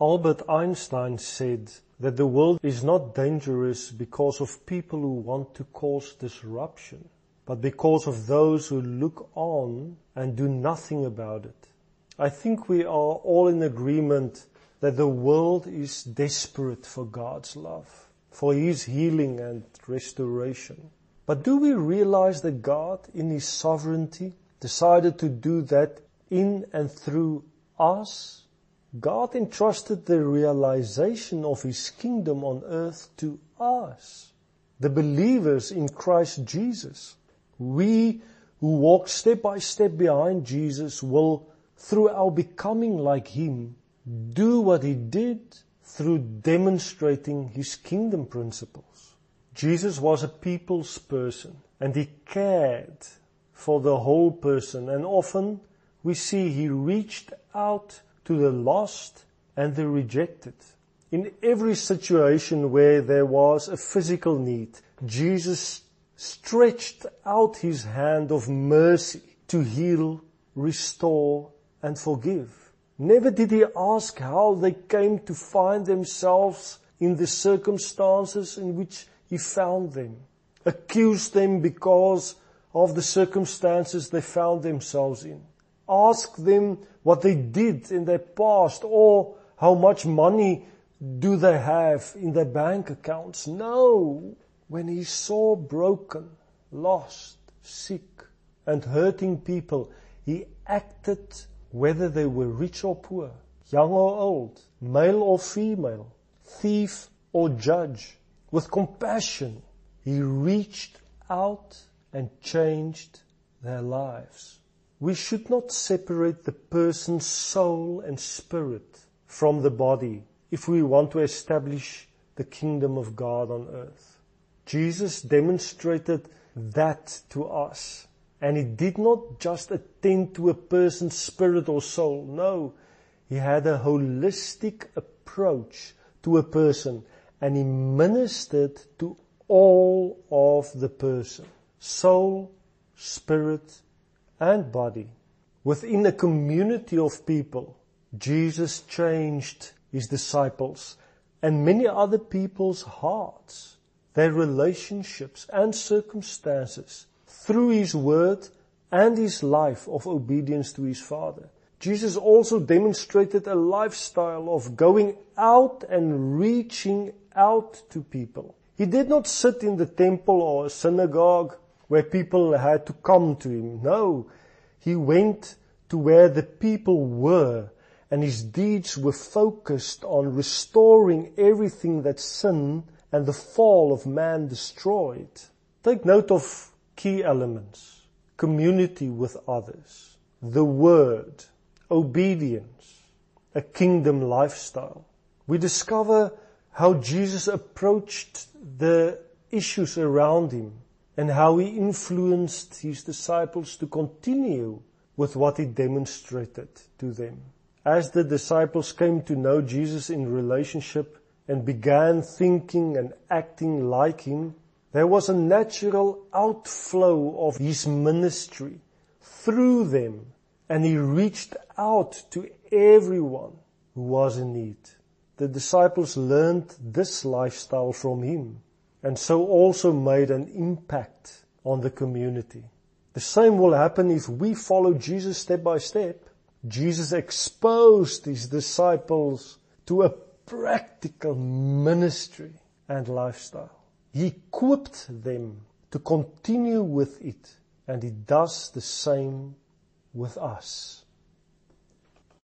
Albert Einstein said that the world is not dangerous because of people who want to cause disruption, but because of those who look on and do nothing about it. I think we are all in agreement that the world is desperate for God's love, for His healing and restoration. But do we realize that God, in His sovereignty, decided to do that in and through us? God entrusted the realization of His kingdom on earth to us, the believers in Christ Jesus. We who walk step by step behind Jesus will, through our becoming like Him, do what He did through demonstrating His kingdom principles. Jesus was a people's person and He cared for the whole person and often we see He reached out to the lost and the rejected. In every situation where there was a physical need, Jesus stretched out his hand of mercy to heal, restore, and forgive. Never did he ask how they came to find themselves in the circumstances in which he found them. Accuse them because of the circumstances they found themselves in. Ask them what they did in their past or how much money do they have in their bank accounts. No. When he saw broken, lost, sick, and hurting people, he acted whether they were rich or poor, young or old, male or female, thief or judge. With compassion, he reached out and changed their lives. We should not separate the person's soul and spirit from the body if we want to establish the kingdom of God on earth. Jesus demonstrated that to us. And he did not just attend to a person's spirit or soul. No, he had a holistic approach to a person and he ministered to all of the person. Soul, spirit, and body. Within a community of people, Jesus changed his disciples and many other people's hearts, their relationships and circumstances through his word and his life of obedience to his Father. Jesus also demonstrated a lifestyle of going out and reaching out to people. He did not sit in the temple or synagogue where people had to come to him. No, he went to where the people were and his deeds were focused on restoring everything that sin and the fall of man destroyed. Take note of key elements. Community with others. The word. Obedience. A kingdom lifestyle. We discover how Jesus approached the issues around him and how he influenced his disciples to continue with what he demonstrated to them. As the disciples came to know Jesus in relationship and began thinking and acting like him, there was a natural outflow of his ministry through them and he reached out to everyone who was in need. The disciples learned this lifestyle from him and so also made an impact on the community. The same will happen if we follow Jesus step by step. Jesus exposed his disciples to a practical ministry and lifestyle. He equipped them to continue with it and he does the same with us.